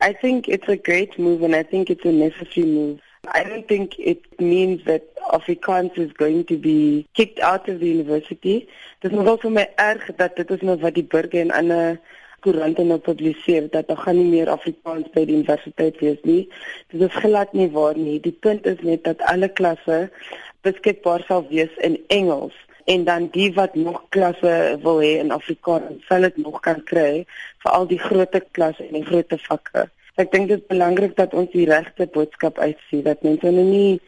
I think it's a great move and I think it's a necessary move. I don't think it means that Afrikaans is going to be kicked out of the university. Dit is nogal vir my erg dat dit is nou wat die burger en ander koerante nou publiseer dat daar gaan nie meer Afrikaans by die universiteit wees nie. Dit is glad nie waar nie. Die punt is net dat alle klasse beskikbaar sal wees in Engels en dan die wat nog klasse wil hê in Afrikaans sal dit nog kan kry vir al die groot klasse en die groot vakke. Ek dink dit is belangrik dat ons die regte boodskap uitsien dat mense nou nie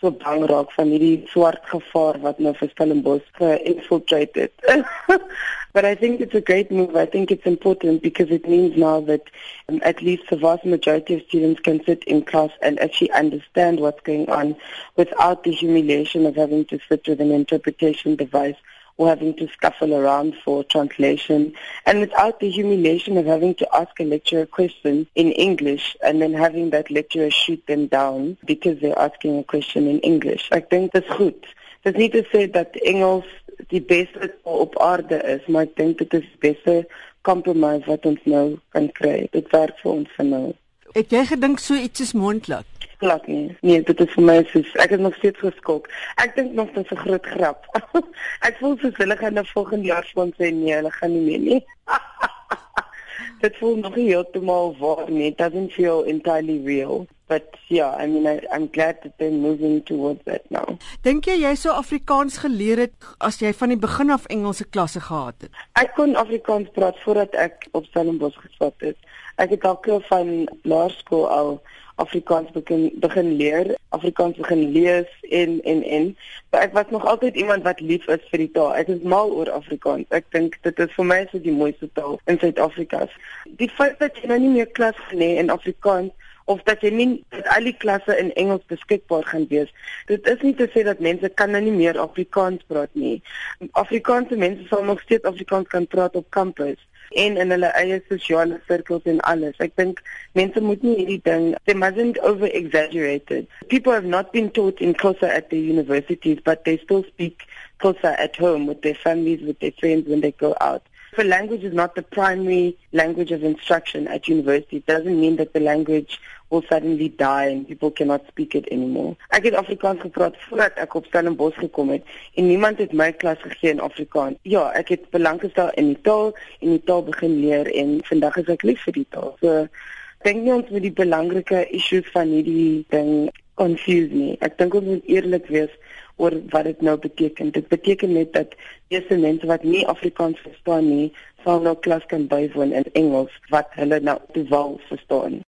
so bang raak van hierdie swart gevaar wat nou vir Stellenbosch infiltrated. but I think it's a great move. I think it's important because it means now that um, at least the vast majority of students can sit in class and actually understand what's going on without the humiliation of having to sit with an interpretation device or having to scuffle around for translation, and without the humiliation of having to ask a lecturer a question in English and then having that lecturer shoot them down because they're asking a question in English. I think that's good. Dit nie te sê dat Engels die beste op aarde is, maar ek dink dit is die beste compromise wat ons nou kan kry. Dit werk vir ons vir nou. Het jy gedink so iets is moontlik? glad nie. Nee, dit is vir my soos ek het nog steeds geskok. Ek dink nog dit is 'n groot grap. ek voel soos hulle gaan nou volgende jaar van sê nee, hulle gaan nie meer nie. dit voel nog nie heeltemal waar nie. It doesn't feel entirely real. But yeah, I mean I, I'm glad that they're moving towards that now. Dink jy jy sou Afrikaans geleer het as jy van die begin af Engelse klasse gehad het? Ek kon Afrikaans praat voordat ek op Stellenbosch geswat het. Ek het al van laerskool al Afrikaans begin begin leer, Afrikaans begin lees en en en. Maar ek was nog altyd iemand wat lief is vir die taal. Ek is mal oor Afrikaans. Ek dink dit is vir my so die mooiste taal in Suid-Afrika. Die feit dat jy nou nie meer klas gaan hê in Afrikaans of dat jy nie dat al die klasse in Engels beskikbaar gaan wees. Dit is nie te sê dat mense kan nou nie meer Afrikaans praat nie. Afrikaanse mense sal nog steeds Afrikaans kan praat op kampus en in hulle eie sosiale sirkels en alles. Ek dink mense moet nie hierdie ding they mustn't over exaggerate. People have not been taught in Xhosa at the universities but they still speak Xhosa at home with their families with their friends when they go out. A language is not the primary language of instruction at university, it doesn't mean that the language will suddenly die and people cannot speak it anymore. Ek het Afrikaans gepraat voordat ek op Stellenbosch gekom het en niemand het my klas gegee in Afrikaans. Ja, ek het belang gestel in die taal en die taal begin leer en vandag is ek lief vir die taal. So dink nie ons moet die belangrike issues van hierdie ding confuse nie. Ek dink ons moet eerlik wees oor wat dit nou beteken. Dit beteken net dat eerste mense wat nie Afrikaans verstaan nie, sal nou klas kan bywoon in Engels wat hulle nou te wel verstaan.